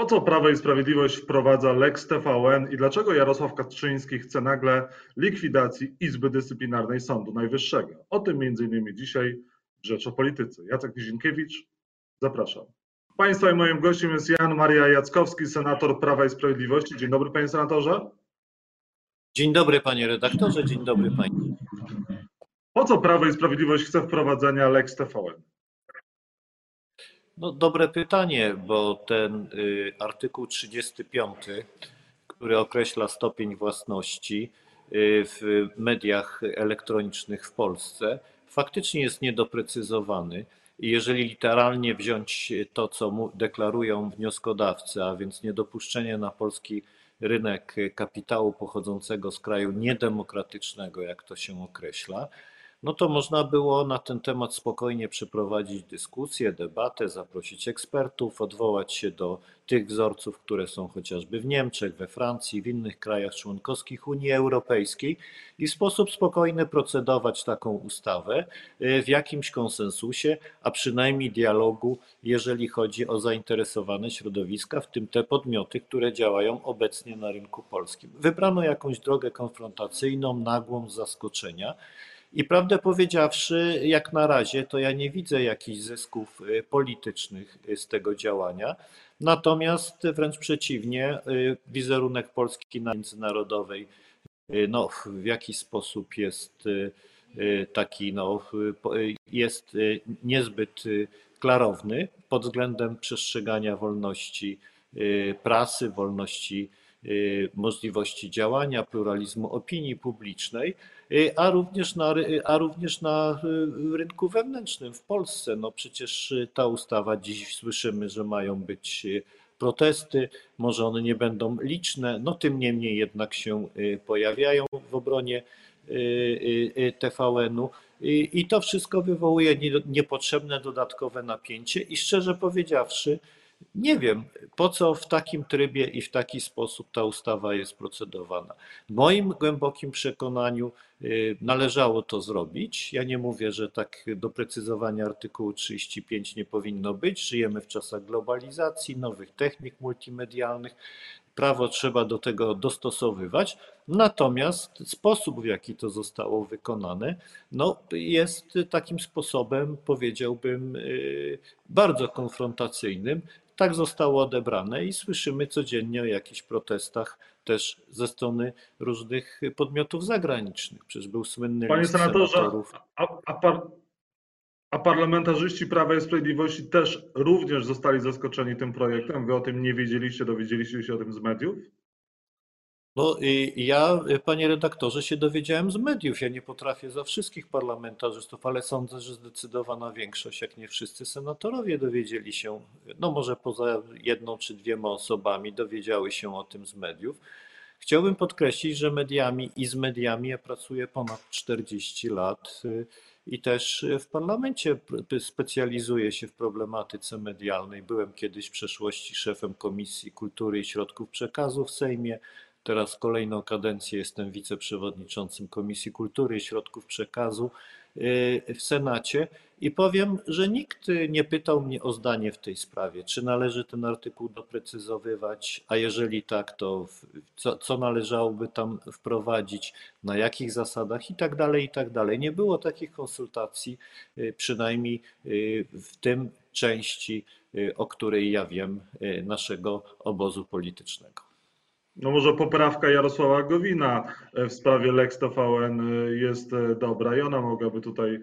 Po co Prawo i Sprawiedliwość wprowadza Lex TVN i dlaczego Jarosław Kaczyński chce nagle likwidacji Izby Dyscyplinarnej Sądu Najwyższego? O tym m.in. dzisiaj w Rzecz o Polityce. Jacek Nizinkiewicz, zapraszam. Państwa i moim gościem jest Jan Maria Jackowski, senator Prawa i Sprawiedliwości. Dzień dobry panie senatorze. Dzień dobry panie redaktorze, dzień dobry pani. Po co Prawo i Sprawiedliwość chce wprowadzenia Lex TVN? No, dobre pytanie, bo ten y, artykuł 35, który określa stopień własności y, w mediach elektronicznych w Polsce, faktycznie jest niedoprecyzowany. Jeżeli literalnie wziąć to, co deklarują wnioskodawcy, a więc niedopuszczenie na polski rynek kapitału pochodzącego z kraju niedemokratycznego, jak to się określa, no to można było na ten temat spokojnie przeprowadzić dyskusję, debatę, zaprosić ekspertów, odwołać się do tych wzorców, które są chociażby w Niemczech, we Francji, w innych krajach członkowskich Unii Europejskiej i w sposób spokojny procedować taką ustawę y, w jakimś konsensusie, a przynajmniej dialogu, jeżeli chodzi o zainteresowane środowiska, w tym te podmioty, które działają obecnie na rynku polskim. Wybrano jakąś drogę konfrontacyjną, nagłą z zaskoczenia. I prawdę powiedziawszy, jak na razie, to ja nie widzę jakichś zysków y, politycznych y, z tego działania. Natomiast wręcz przeciwnie, y, wizerunek Polski na międzynarodowej no, w jakiś sposób jest taki, no, jest niezbyt klarowny pod względem przestrzegania wolności prasy, wolności możliwości działania, pluralizmu opinii publicznej. Y, a również na, a również na y, rynku wewnętrznym w Polsce. No przecież y, ta ustawa, dziś słyszymy, że mają być protesty, może one nie będą liczne, no tym niemniej jednak się pojawiają w obronie TVN-u. I to wszystko wywołuje niepotrzebne dodatkowe napięcie i szczerze powiedziawszy, nie wiem, po co w takim trybie i w taki sposób ta ustawa jest procedowana. W moim głębokim przekonaniu y, należało to zrobić. Ja nie mówię, że tak doprecyzowania artykułu 35 nie powinno być. Żyjemy w czasach globalizacji, nowych technik multimedialnych. Prawo trzeba do tego dostosowywać, natomiast sposób, w jaki to zostało wykonane, no, jest takim sposobem, powiedziałbym, y, bardzo konfrontacyjnym, tak zostało odebrane i słyszymy codziennie o jakichś protestach też ze strony różnych podmiotów zagranicznych. Przecież był słynny Panie senatorze, a, a, par, a, parlamentarzyści Prawa i Sprawiedliwości też również zostali zaskoczeni tym projektem? Wy o tym nie wiedzieliście, dowiedzieliście się o tym z mediów? No ja, panie redaktorze, się dowiedziałem z mediów. Ja nie potrafię za wszystkich parlamentarzystów, ale sądzę, że zdecydowana większość, jak nie wszyscy senatorowie dowiedzieli się, no może poza jedną czy dwiema osobami dowiedziały się o tym z mediów. Chciałbym podkreślić, że mediami i z mediami ja pracuję ponad 40 lat y, i też w parlamencie specjalizuję się w problematyce medialnej. Byłem kiedyś w przeszłości szefem Komisji Kultury i Środków Przekazu w Sejmie. Teraz kolejną kadencję jestem wiceprzewodniczącym Komisji Kultury i Środków Przekazu y, w Senacie i powiem, że nikt nie pytał mnie o zdanie w tej sprawie, czy należy ten artykuł doprecyzowywać, a jeżeli tak, to co, co należałoby tam wprowadzić, na jakich zasadach i tak dalej, i tak dalej. Nie było takich konsultacji, y, przynajmniej y, w tym części, o której ja wiem, naszego obozu politycznego. No może poprawka Jarosława Gowina e, w sprawie Lex TVN e, jest e, dobra i ona mogłaby tutaj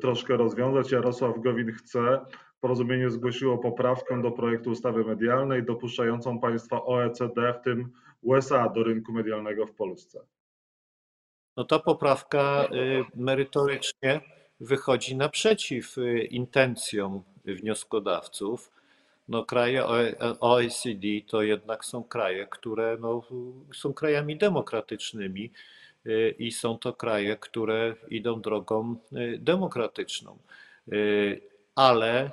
troszkę rozwiązać. Jarosław Gowin chce, porozumienie zgłosiło poprawkę do projektu ustawy medialnej dopuszczającą państwa OECD, w tym USA, do rynku medialnego w Polsce. No ta poprawka merytorycznie wychodzi naprzeciw intencjom wnioskodawców no kraje OECD to jednak są kraje, które no, są krajami demokratycznymi y, i są to kraje, które idą drogą y, demokratyczną. Y, ale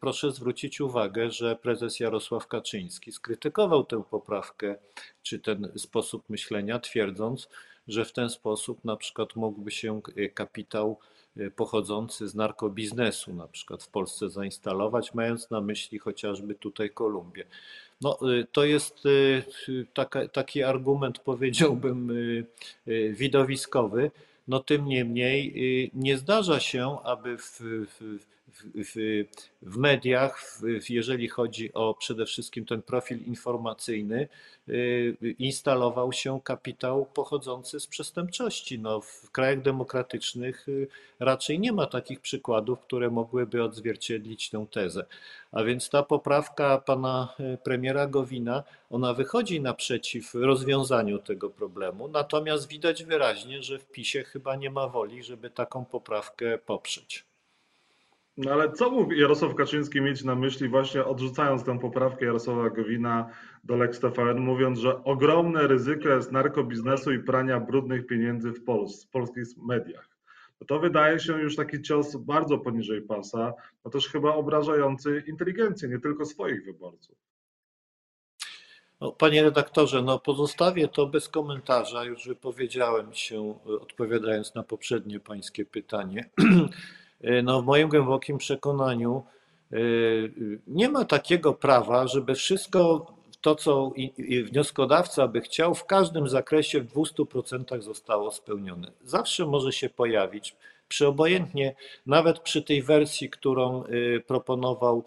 proszę zwrócić uwagę, że prezes Jarosław Kaczyński skrytykował tę poprawkę czy ten sposób myślenia, twierdząc, że w ten sposób na przykład mógłby się kapitał pochodzący z narkobiznesu na przykład w Polsce zainstalować, mając na myśli chociażby tutaj Kolumbię. No, to jest taka, taki argument, powiedziałbym, widowiskowy. No tym niemniej nie zdarza się, aby w, w, w, w mediach, w, jeżeli chodzi o przede wszystkim ten profil informacyjny, y, instalował się kapitał pochodzący z przestępczości. No, w krajach demokratycznych y, raczej nie ma takich przykładów, które mogłyby odzwierciedlić tę tezę. A więc ta poprawka pana y, premiera Gowina, ona wychodzi naprzeciw rozwiązaniu tego problemu, natomiast widać wyraźnie, że w PiSie chyba nie ma woli, żeby taką poprawkę poprzeć. No ale co mógł Jarosław Kaczyński mieć na myśli, właśnie odrzucając tę poprawkę Jarosława Gowina do Lex TVN, mówiąc, że ogromne ryzyko jest narkobiznesu i prania brudnych pieniędzy w, Pols w polskich mediach. No to wydaje się już taki cios bardzo poniżej pasa, no też chyba obrażający inteligencję, nie tylko swoich wyborców. No, panie redaktorze, no pozostawię to bez komentarza. Już wypowiedziałem się, odpowiadając na poprzednie pańskie pytanie. E, no w moim głębokim przekonaniu e, nie ma takiego prawa, żeby wszystko to, co wnioskodawca by chciał, w każdym zakresie w 200% zostało spełnione. Zawsze może się pojawić, przy obojętnie, nawet przy tej wersji, którą e, proponował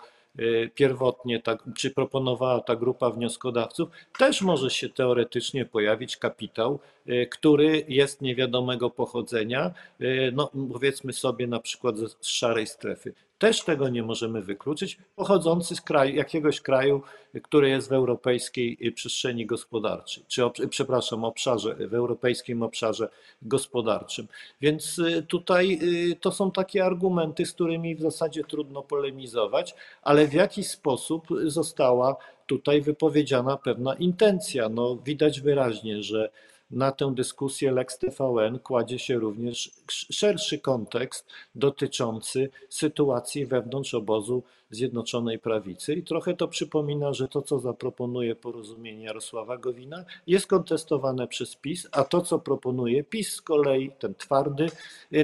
pierwotnie, ta, czy proponowała ta grupa wnioskodawców, też może się teoretycznie pojawić kapitał, Y, który jest niewiadomego pochodzenia, y, no powiedzmy sobie na przykład z szarej strefy. Też tego nie możemy wykluczyć, pochodzący z kraju, jakiegoś kraju, który jest w europejskiej y, przestrzeni gospodarczej, czy przepraszam, obszarze, w europejskim obszarze gospodarczym. Więc tutaj to są takie argumenty, z którymi w zasadzie trudno polemizować, ale w jakiś sposób została tutaj wypowiedziana pewna intencja. No, widać wyraźnie, że na tę dyskusję Lex TVN kładzie się również szerszy kontekst dotyczący sytuacji wewnątrz obozu Zjednoczonej Prawicy i trochę to przypomina, że to, co zaproponuje porozumienie Jarosława Gowina, jest kontestowane przez PiS, a to, co proponuje PiS z kolei, ten twardy,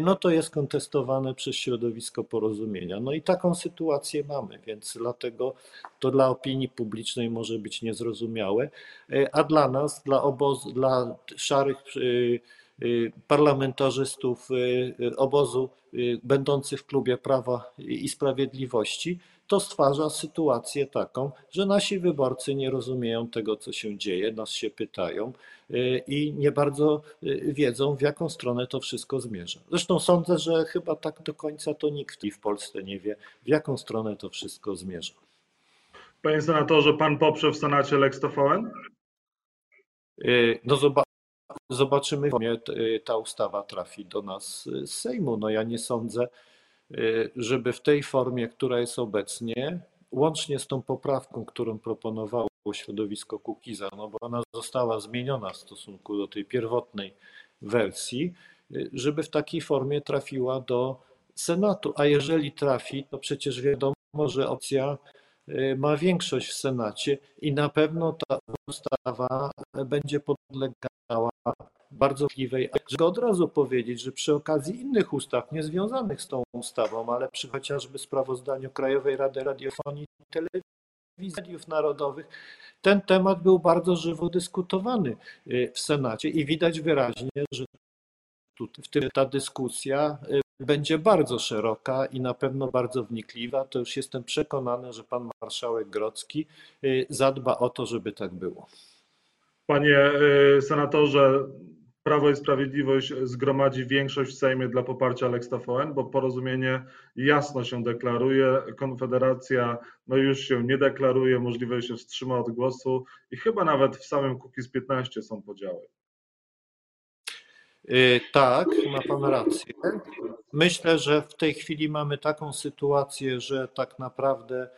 no to jest kontestowane przez środowisko porozumienia. No i taką sytuację mamy, więc dlatego to dla opinii publicznej może być niezrozumiałe, a dla nas, dla obozu, dla szarych y, y, parlamentarzystów y, obozu będących w klubie Prawa i Sprawiedliwości, to stwarza sytuację taką, że nasi wyborcy nie rozumieją tego, co się dzieje, nas się pytają i nie bardzo wiedzą, w jaką stronę to wszystko zmierza. Zresztą sądzę, że chyba tak do końca to nikt w Polsce nie wie, w jaką stronę to wszystko zmierza. Panie senatorze, pan poprze w Senacie Lex TVN? No zobaczymy, w ta ustawa trafi do nas z Sejmu. No ja nie sądzę, żeby w tej formie, która jest obecnie, łącznie z tą poprawką, którą proponowało środowisko Kukiza, no bo ona została zmieniona w stosunku do tej pierwotnej wersji, żeby w takiej formie trafiła do Senatu. A jeżeli trafi, to przecież wiadomo, że opcja Y, ma większość w Senacie i na pewno ta ustawa będzie podlegała bardzo wpływej. Żeby od razu powiedzieć, że przy okazji innych ustaw niezwiązanych z tą ustawą, ale przy chociażby sprawozdaniu Krajowej Rady Radiofonii i Telewizji Mediów Narodowych, ten temat był bardzo żywo dyskutowany y, w Senacie i widać wyraźnie, że w tym ta dyskusja y, będzie bardzo szeroka i na pewno bardzo wnikliwa. To już jestem przekonany, że pan marszałek Grocki y, zadba o to, żeby tak było. Panie y, senatorze, Prawo i Sprawiedliwość zgromadzi większość w Sejmie dla poparcia Lex TVN, bo porozumienie jasno się deklaruje, Konfederacja no już się nie deklaruje, możliwe się wstrzyma od głosu i chyba nawet w samym Kukiz 15 są podziały. Y, tak, ma Pan rację. Myślę, że w tej chwili mamy taką sytuację, że tak naprawdę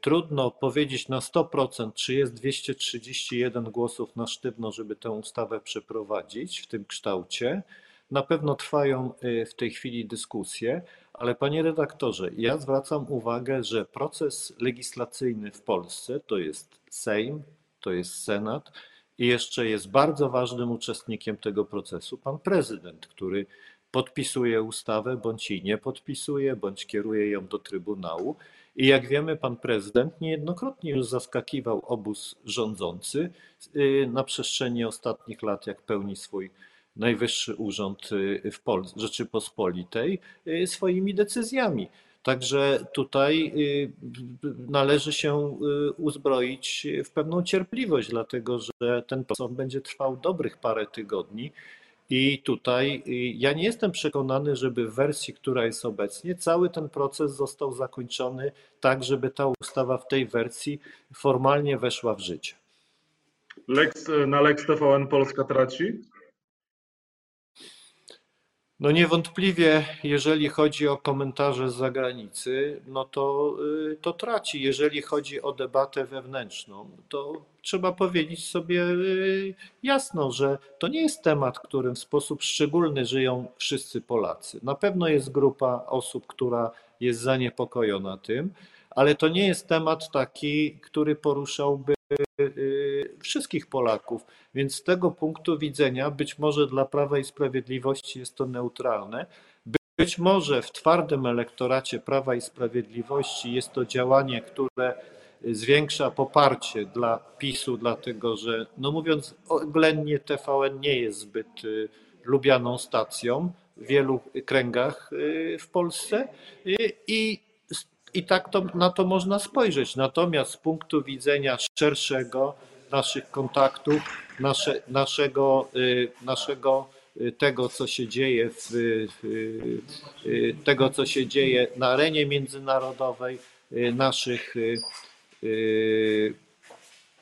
trudno powiedzieć na 100%, czy jest 231 głosów na sztywno, żeby tę ustawę przeprowadzić w tym kształcie. Na pewno trwają y, w tej chwili dyskusje, ale panie redaktorze, ja zwracam uwagę, że proces legislacyjny w Polsce to jest Sejm, to jest Senat, i jeszcze jest bardzo ważnym uczestnikiem tego procesu pan prezydent, który podpisuje ustawę, bądź jej nie podpisuje, bądź kieruje ją do Trybunału. I jak wiemy, pan prezydent niejednokrotnie już zaskakiwał obóz rządzący y, na przestrzeni ostatnich lat, jak pełni swój najwyższy urząd y, w Pol- Rzeczypospolitej y, swoimi decyzjami. Także tutaj należy się uzbroić w pewną cierpliwość, dlatego że ten proces będzie trwał dobrych parę tygodni. I tutaj ja nie jestem przekonany, żeby w wersji, która jest obecnie, cały ten proces został zakończony tak, żeby ta ustawa w tej wersji formalnie weszła w życie. Lex, na Lex TVN Polska traci? No niewątpliwie, jeżeli chodzi o komentarze z zagranicy, no to, y, to traci. Jeżeli chodzi o debatę wewnętrzną, to trzeba powiedzieć sobie y, jasno, że to nie jest temat, którym w sposób szczególny żyją wszyscy Polacy. Na pewno jest grupa osób, która jest zaniepokojona tym, ale to nie jest temat taki, który poruszałby wszystkich Polaków. Więc z tego punktu widzenia być może dla Prawa i Sprawiedliwości jest to neutralne. Być może w twardym elektoracie Prawa i Sprawiedliwości jest to działanie, które zwiększa poparcie dla PiSu, dlatego że, no mówiąc oględnie, TVN nie jest zbyt y, lubianą stacją w wielu kręgach y, w Polsce i, i tak to, na to można spojrzeć. Natomiast z punktu widzenia szerszego naszych kontaktów, nasze, naszego, y, naszego tego, co się dzieje w, tego, co się dzieje na arenie międzynarodowej, naszych Y,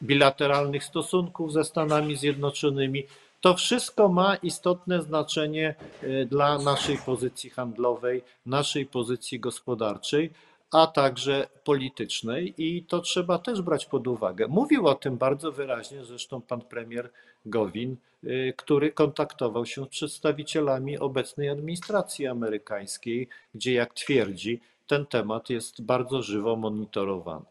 bilateralnych stosunków ze Stanami Zjednoczonymi. To wszystko ma istotne znaczenie y, dla naszej pozycji handlowej, naszej pozycji gospodarczej, a także politycznej i to trzeba też brać pod uwagę. Mówił o tym bardzo wyraźnie zresztą pan premier Gowin, y, który kontaktował się z przedstawicielami obecnej administracji amerykańskiej, gdzie jak twierdzi, ten temat jest bardzo żywo monitorowany.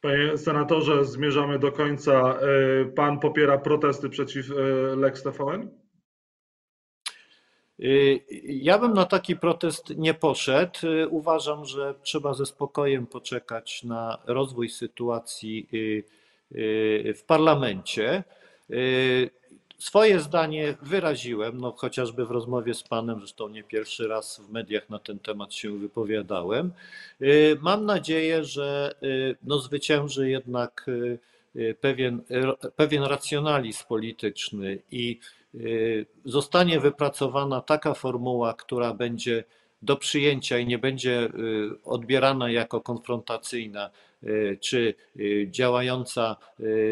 Panie senatorze, zmierzamy do końca. E, pan popiera protesty przeciw e, Lex TVN? Y, ja bym na taki protest nie poszedł. Y, uważam, że trzeba ze spokojem poczekać na rozwój sytuacji y, w parlamencie. Swoje zdanie wyraziłem, no chociażby w rozmowie z Panem, zresztą nie pierwszy raz w mediach na ten temat się wypowiadałem. Mam nadzieję, że no, zwycięży jednak pewien, pewien racjonalizm polityczny i zostanie wypracowana taka formuła, która będzie do przyjęcia i nie będzie odbierana jako konfrontacyjna czy działająca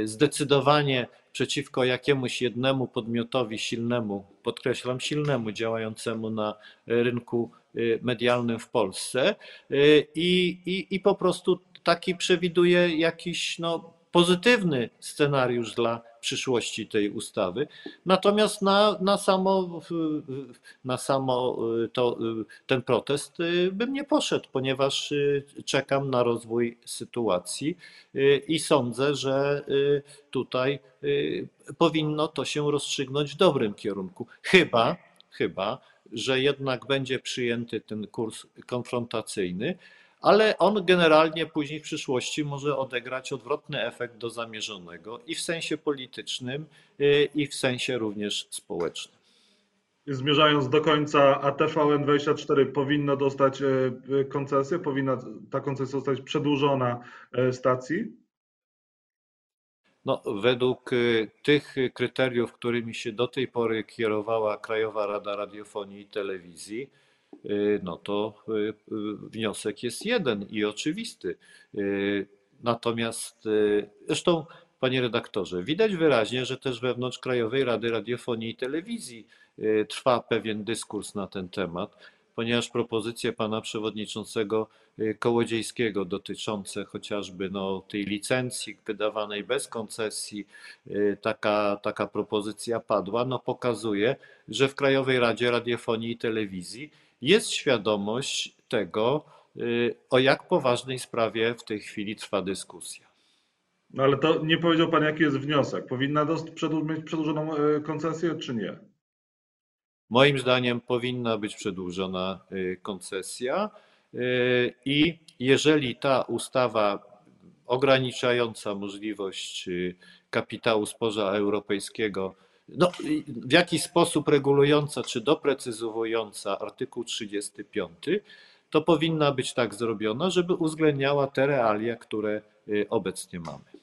zdecydowanie przeciwko jakiemuś jednemu podmiotowi silnemu, podkreślam silnemu, działającemu na rynku y, medialnym w Polsce y, i, i, i po prostu taki przewiduje jakiś no, pozytywny scenariusz dla przyszłości tej ustawy. Natomiast na, na, samo, na samo y, to, ten protest bym nie poszedł, ponieważ czekam na rozwój sytuacji i sądzę, że tutaj powinno to się rozstrzygnąć w dobrym kierunku. Chyba, chyba, że jednak będzie przyjęty ten kurs konfrontacyjny, ale on generalnie później w przyszłości może odegrać odwrotny efekt do zamierzonego i w sensie politycznym, y, i w sensie również społecznym. Zmierzając do końca, a TVN24 powinno dostać y, koncesję, powinna ta koncesja zostać przedłużona y, stacji? No, według tych kryteriów, którymi się do tej pory kierowała Krajowa Rada Radiofonii i Telewizji, Y, no to y, y, wniosek jest jeden i oczywisty. Natomiast zresztą, panie redaktorze, widać wyraźnie, że też wewnątrz Krajowej Rady Radiofonii i Telewizji trwa pewien dyskurs na ten temat, ponieważ propozycje pana przewodniczącego Kołodziejskiego dotyczące chociażby no, tej licencji wydawanej bez koncesji, taka, taka propozycja padła, no pokazuje, że w Krajowej Radzie Radiofonii i Telewizji jest świadomość tego, y, o jak poważnej sprawie w tej chwili trwa dyskusja. No ale to nie powiedział Pan, jaki jest wniosek. Powinna mieć przedłużoną e, koncesję, czy nie? Moim zdaniem powinna być przedłużona koncesja i jeżeli ta ustawa ograniczająca możliwość kapitału spoza europejskiego, no, w jakiś sposób regulująca czy doprecyzowująca artykuł 35, to powinna być tak zrobiona, żeby uwzględniała te realia, które obecnie mamy.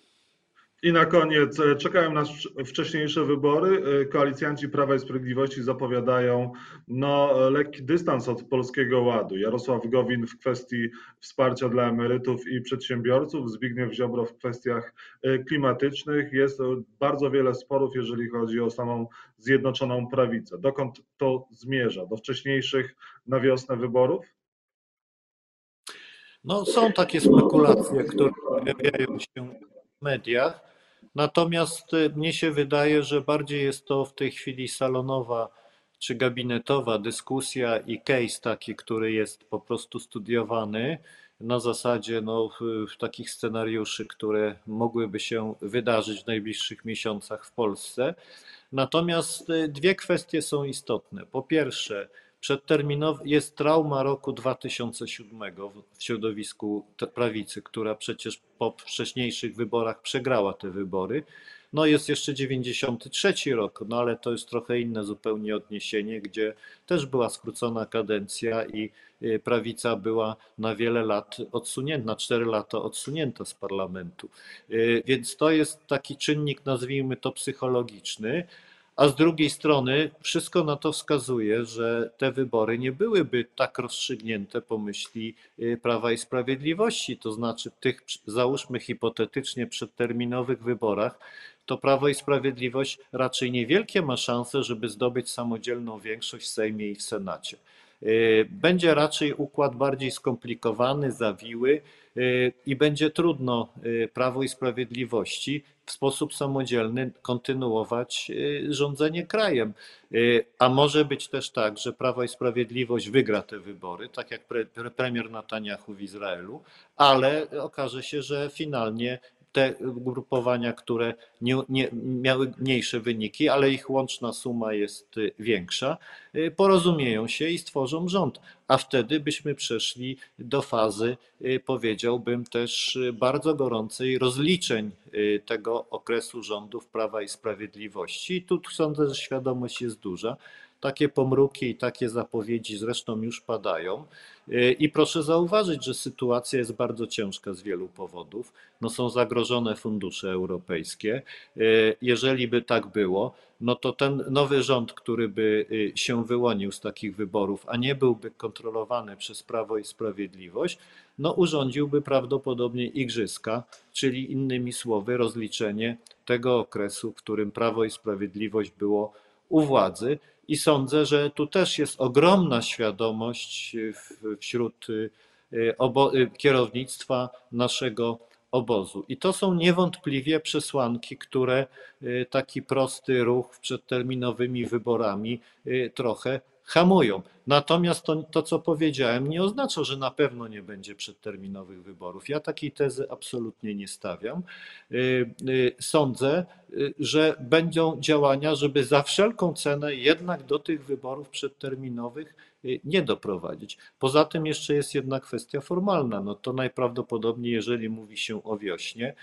I na koniec, czekają nas wcześniejsze wybory. Koalicjanci Prawa i Sprawiedliwości zapowiadają no, lekki dystans od Polskiego Ładu. Jarosław Gowin w kwestii wsparcia dla emerytów i przedsiębiorców, Zbigniew Ziobro w kwestiach klimatycznych. Jest bardzo wiele sporów, jeżeli chodzi o samą Zjednoczoną Prawicę. Dokąd to zmierza? Do wcześniejszych na wiosnę wyborów? No, są takie spekulacje, które pojawiają się mediach. Natomiast mnie się wydaje, że bardziej jest to w tej chwili salonowa czy gabinetowa dyskusja i case taki, który jest po prostu studiowany na zasadzie no, takich scenariuszy, które mogłyby się wydarzyć w najbliższych miesiącach w Polsce. Natomiast dwie kwestie są istotne. Po pierwsze, Przedterminowy jest trauma roku 2007 w środowisku prawicy, która przecież po wcześniejszych wyborach przegrała te wybory. No jest jeszcze 93 rok, no ale to jest trochę inne zupełnie odniesienie, gdzie też była skrócona kadencja i prawica była na wiele lat odsunięta, na 4 lata odsunięta z parlamentu. Więc to jest taki czynnik, nazwijmy to psychologiczny. A z drugiej strony wszystko na to wskazuje, że te wybory nie byłyby tak rozstrzygnięte po myśli Prawa i Sprawiedliwości. To znaczy, tych, załóżmy hipotetycznie, przedterminowych wyborach, to Prawo i Sprawiedliwość raczej niewielkie ma szanse, żeby zdobyć samodzielną większość w Sejmie i w Senacie. Będzie raczej układ bardziej skomplikowany, zawiły i będzie trudno Prawo i Sprawiedliwości w sposób samodzielny kontynuować rządzenie krajem. A może być też tak, że Prawo i Sprawiedliwość wygra te wybory, tak jak pre, premier Netanyahu w Izraelu, ale okaże się, że finalnie te ugrupowania, które nie, nie, miały mniejsze wyniki, ale ich łączna suma jest większa, porozumieją się i stworzą rząd. A wtedy byśmy przeszli do fazy, powiedziałbym też bardzo gorącej rozliczeń tego okresu rządów Prawa i Sprawiedliwości. I tu sądzę, że świadomość jest duża. Takie pomruki i takie zapowiedzi zresztą już padają. I proszę zauważyć, że sytuacja jest bardzo ciężka z wielu powodów. No są zagrożone fundusze europejskie. Jeżeli by tak było, no to ten nowy rząd, który by się wyłonił z takich wyborów, a nie byłby kontrolowany przez Prawo i Sprawiedliwość, no urządziłby prawdopodobnie igrzyska, czyli innymi słowy rozliczenie tego okresu, w którym Prawo i Sprawiedliwość było u władzy. I sądzę, że tu też jest ogromna świadomość wśród kierownictwa naszego obozu. I to są niewątpliwie przesłanki, które taki prosty ruch przed terminowymi wyborami trochę hamują. Natomiast to, to, co powiedziałem, nie oznacza, że na pewno nie będzie przedterminowych wyborów. Ja takiej tezy absolutnie nie stawiam. Sądzę, że będą działania, żeby za wszelką cenę jednak do tych wyborów przedterminowych nie doprowadzić. Poza tym jeszcze jest jedna kwestia formalna. No to najprawdopodobniej, jeżeli mówi się o wiośnie,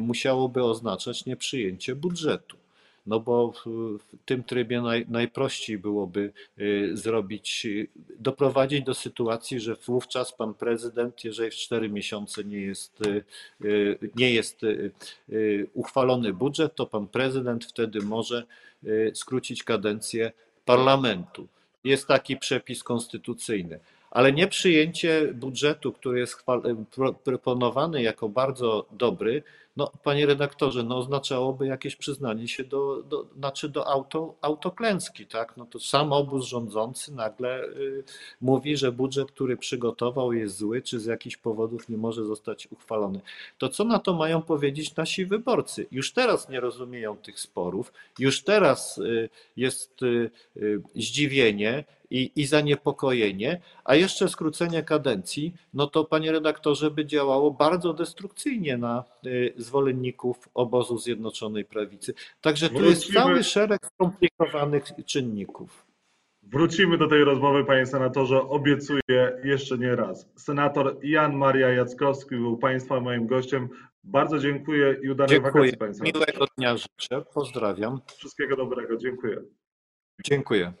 musiałoby oznaczać nieprzyjęcie budżetu. No bo w tym trybie naj, najprościej byłoby zrobić, doprowadzić do sytuacji, że wówczas pan prezydent, jeżeli w cztery miesiące nie jest, nie jest uchwalony budżet, to pan prezydent wtedy może skrócić kadencję parlamentu. Jest taki przepis konstytucyjny. Ale nieprzyjęcie budżetu, który jest proponowany jako bardzo dobry, no, panie redaktorze, no, oznaczałoby jakieś przyznanie się do, do, znaczy do auto, autoklęski, tak? No to sam obóz rządzący nagle y, mówi, że budżet, który przygotował jest zły, czy z jakichś powodów nie może zostać uchwalony. To co na to mają powiedzieć nasi wyborcy? Już teraz nie rozumieją tych sporów, już teraz y, jest y, y zdziwienie, i, i zaniepokojenie, a jeszcze skrócenie kadencji, no to panie redaktorze by działało bardzo destrukcyjnie na zwolenników obozu Zjednoczonej Prawicy. Także tu jest cały szereg skomplikowanych czynników. Wrócimy do tej rozmowy, panie senatorze, obiecuję jeszcze nie raz. Senator Jan Maria Jackowski był państwa moim gościem. Bardzo dziękuję i udanej Dziękuję. wakacji państwa. Miłego dnia życzę. Pozdrawiam. Wszystkiego dobrego. Dziękuję. Dziękuję.